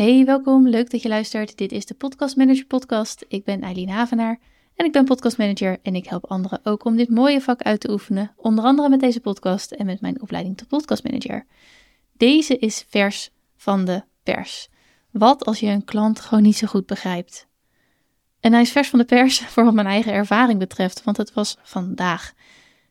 Hey, welkom. Leuk dat je luistert. Dit is de Podcast Manager Podcast. Ik ben Eileen Havenaar en ik ben podcastmanager en ik help anderen ook om dit mooie vak uit te oefenen, onder andere met deze podcast en met mijn opleiding tot podcastmanager. Deze is vers van de pers. Wat als je een klant gewoon niet zo goed begrijpt? En hij is vers van de pers voor wat mijn eigen ervaring betreft, want het was vandaag.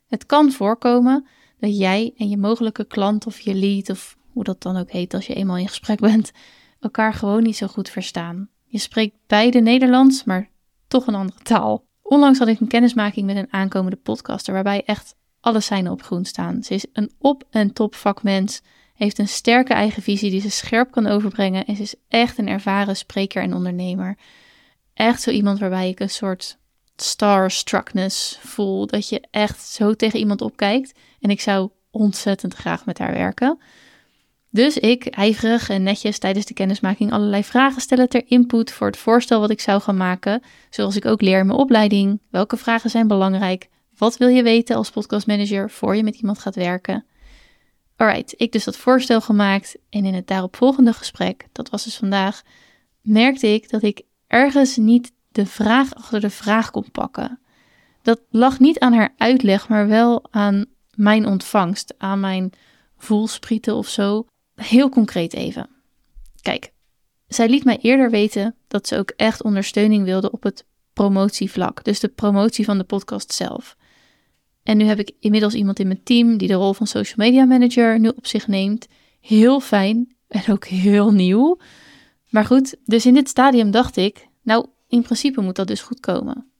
Het kan voorkomen dat jij en je mogelijke klant of je lead of hoe dat dan ook heet als je eenmaal in gesprek bent, elkaar gewoon niet zo goed verstaan. Je spreekt beide Nederlands, maar toch een andere taal. Onlangs had ik een kennismaking met een aankomende podcaster waarbij echt alle seinen op groen staan. Ze is een op- en top vakmens, heeft een sterke eigen visie die ze scherp kan overbrengen en ze is echt een ervaren spreker en ondernemer. Echt zo iemand waarbij ik een soort starstruckness voel, dat je echt zo tegen iemand opkijkt en ik zou ontzettend graag met haar werken. Dus ik, ijverig en netjes tijdens de kennismaking allerlei vragen stellen ter input voor het voorstel wat ik zou gaan maken, zoals ik ook leer in mijn opleiding. Welke vragen zijn belangrijk? Wat wil je weten als podcastmanager voor je met iemand gaat werken? Alright, ik dus dat voorstel gemaakt en in het daaropvolgende gesprek, dat was dus vandaag, merkte ik dat ik ergens niet de vraag achter de vraag kon pakken. Dat lag niet aan haar uitleg, maar wel aan mijn ontvangst, aan mijn voelsprieten of zo. Heel concreet even. Kijk, zij liet mij eerder weten dat ze ook echt ondersteuning wilde op het promotievlak, dus de promotie van de podcast zelf. En nu heb ik inmiddels iemand in mijn team die de rol van social media manager nu op zich neemt. Heel fijn en ook heel nieuw. Maar goed, dus in dit stadium dacht ik, nou, in principe moet dat dus goed komen.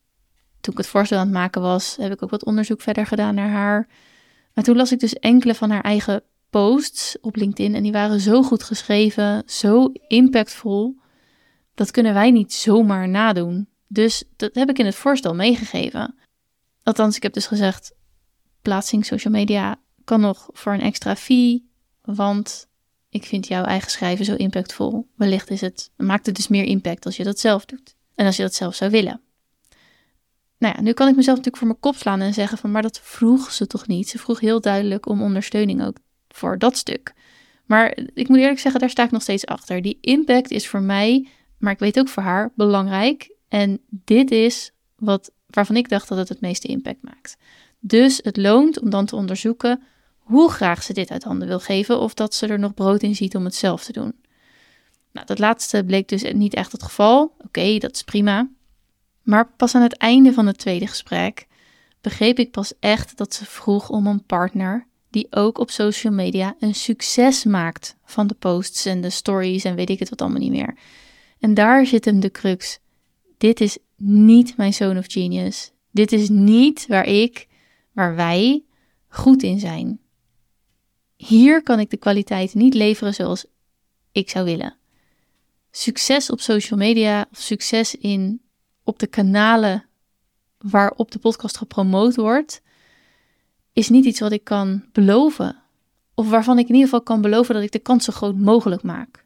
Toen ik het voorstel aan het maken was, heb ik ook wat onderzoek verder gedaan naar haar. Maar toen las ik dus enkele van haar eigen posts op LinkedIn en die waren zo goed geschreven, zo impactvol. Dat kunnen wij niet zomaar nadoen. Dus dat heb ik in het voorstel meegegeven. Althans, ik heb dus gezegd: plaatsing social media kan nog voor een extra fee, want ik vind jouw eigen schrijven zo impactvol. Wellicht is het, maakt het dus meer impact als je dat zelf doet en als je dat zelf zou willen. Nou ja, nu kan ik mezelf natuurlijk voor mijn kop slaan en zeggen van, maar dat vroeg ze toch niet? Ze vroeg heel duidelijk om ondersteuning ook voor dat stuk. Maar ik moet eerlijk zeggen, daar sta ik nog steeds achter. Die impact is voor mij, maar ik weet ook voor haar, belangrijk. En dit is wat, waarvan ik dacht dat het het meeste impact maakt. Dus het loont om dan te onderzoeken hoe graag ze dit uit handen wil geven of dat ze er nog brood in ziet om het zelf te doen. Nou, dat laatste bleek dus niet echt het geval. Oké, dat is prima. Maar pas aan het einde van het tweede gesprek begreep ik pas echt dat ze vroeg om een partner die ook op social media een succes maakt van de posts en de stories en weet ik het wat allemaal niet meer. En daar zit hem de crux. Dit is niet mijn zone of genius. Dit is niet waar ik, waar wij goed in zijn. Hier kan ik de kwaliteit niet leveren zoals ik zou willen. Succes op social media of succes in op de kanalen waarop de podcast gepromoot wordt, is niet iets wat ik kan beloven. Of waarvan ik in ieder geval kan beloven dat ik de kans zo groot mogelijk maak.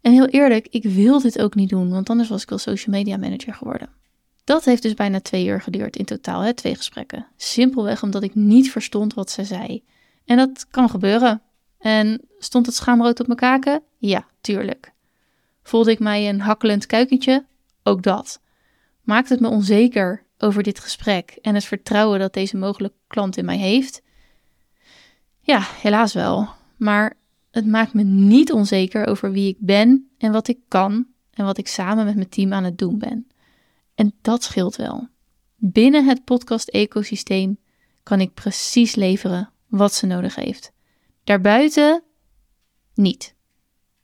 En heel eerlijk, ik wil dit ook niet doen, want anders was ik wel social media manager geworden. Dat heeft dus bijna twee uur geduurd in totaal, hè, twee gesprekken. Simpelweg omdat ik niet verstond wat ze zei. En dat kan gebeuren. En stond het schaamrood op mijn kaken? Ja, tuurlijk. Voelde ik mij een hakkelend kuikentje? Ook dat. Maakt het me onzeker over dit gesprek en het vertrouwen dat deze mogelijke klant in mij heeft? Ja, helaas wel. Maar het maakt me niet onzeker over wie ik ben en wat ik kan en wat ik samen met mijn team aan het doen ben. En dat scheelt wel. Binnen het podcast-ecosysteem kan ik precies leveren wat ze nodig heeft. Daarbuiten niet.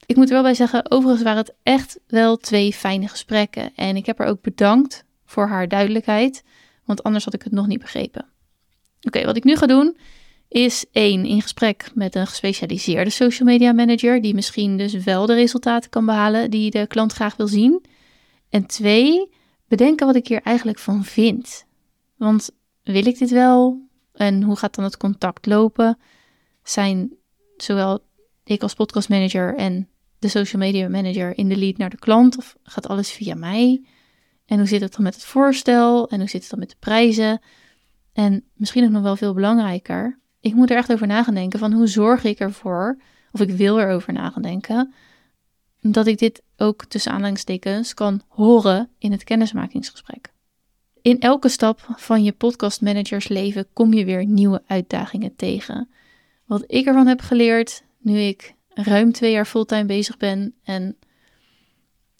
Ik moet er wel bij zeggen, overigens waren het echt wel twee fijne gesprekken. En ik heb haar ook bedankt voor haar duidelijkheid, want anders had ik het nog niet begrepen. Oké, wat ik nu ga doen is één in gesprek met een gespecialiseerde social media manager die misschien dus wel de resultaten kan behalen die de klant graag wil zien. En twee, bedenken wat ik hier eigenlijk van vind. Want wil ik dit wel? En hoe gaat dan het contact lopen? Zijn zowel ik als podcastmanager en de social media manager in de lead naar de klant of gaat alles via mij? En hoe zit het dan met het voorstel? En hoe zit het dan met de prijzen? En misschien ook nog wel veel belangrijker, ik moet er echt over nadenken van hoe zorg ik ervoor, of ik wil erover nadenken, dat ik dit ook tussen aanhalingstekens kan horen in het kennismakingsgesprek. In elke stap van je podcastmanagers leven kom je weer nieuwe uitdagingen tegen. Wat ik ervan heb geleerd nu ik ruim twee jaar fulltime bezig ben en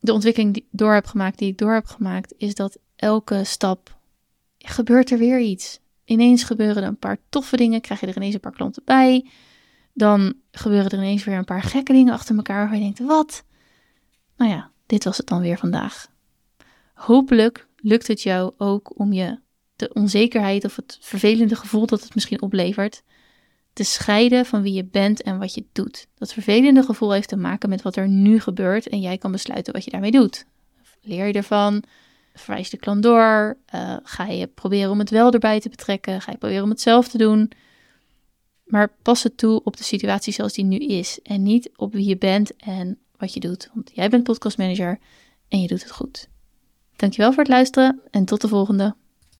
de ontwikkeling die door heb gemaakt, die ik door heb gemaakt, is dat elke stap gebeurt er weer iets. Ineens gebeuren er een paar toffe dingen, krijg je er ineens een paar klanten bij. Dan gebeuren er ineens weer een paar gekke dingen achter elkaar waarvan je denkt, wat? Nou ja, dit was het dan weer vandaag. Hopelijk lukt het jou ook om je de onzekerheid of het vervelende gevoel dat het misschien oplevert, te scheiden van wie je bent en wat je doet. Dat vervelende gevoel heeft te maken met wat er nu gebeurt en jij kan besluiten wat je daarmee doet. Leer je ervan? Verwijs de klant door? Uh, ga je proberen om het wel erbij te betrekken? Ga je proberen om het zelf te doen? Maar pas het toe op de situatie zoals die nu is en niet op wie je bent en wat je doet. Want jij bent podcastmanager en je doet het goed. Dankjewel voor het luisteren en tot de volgende.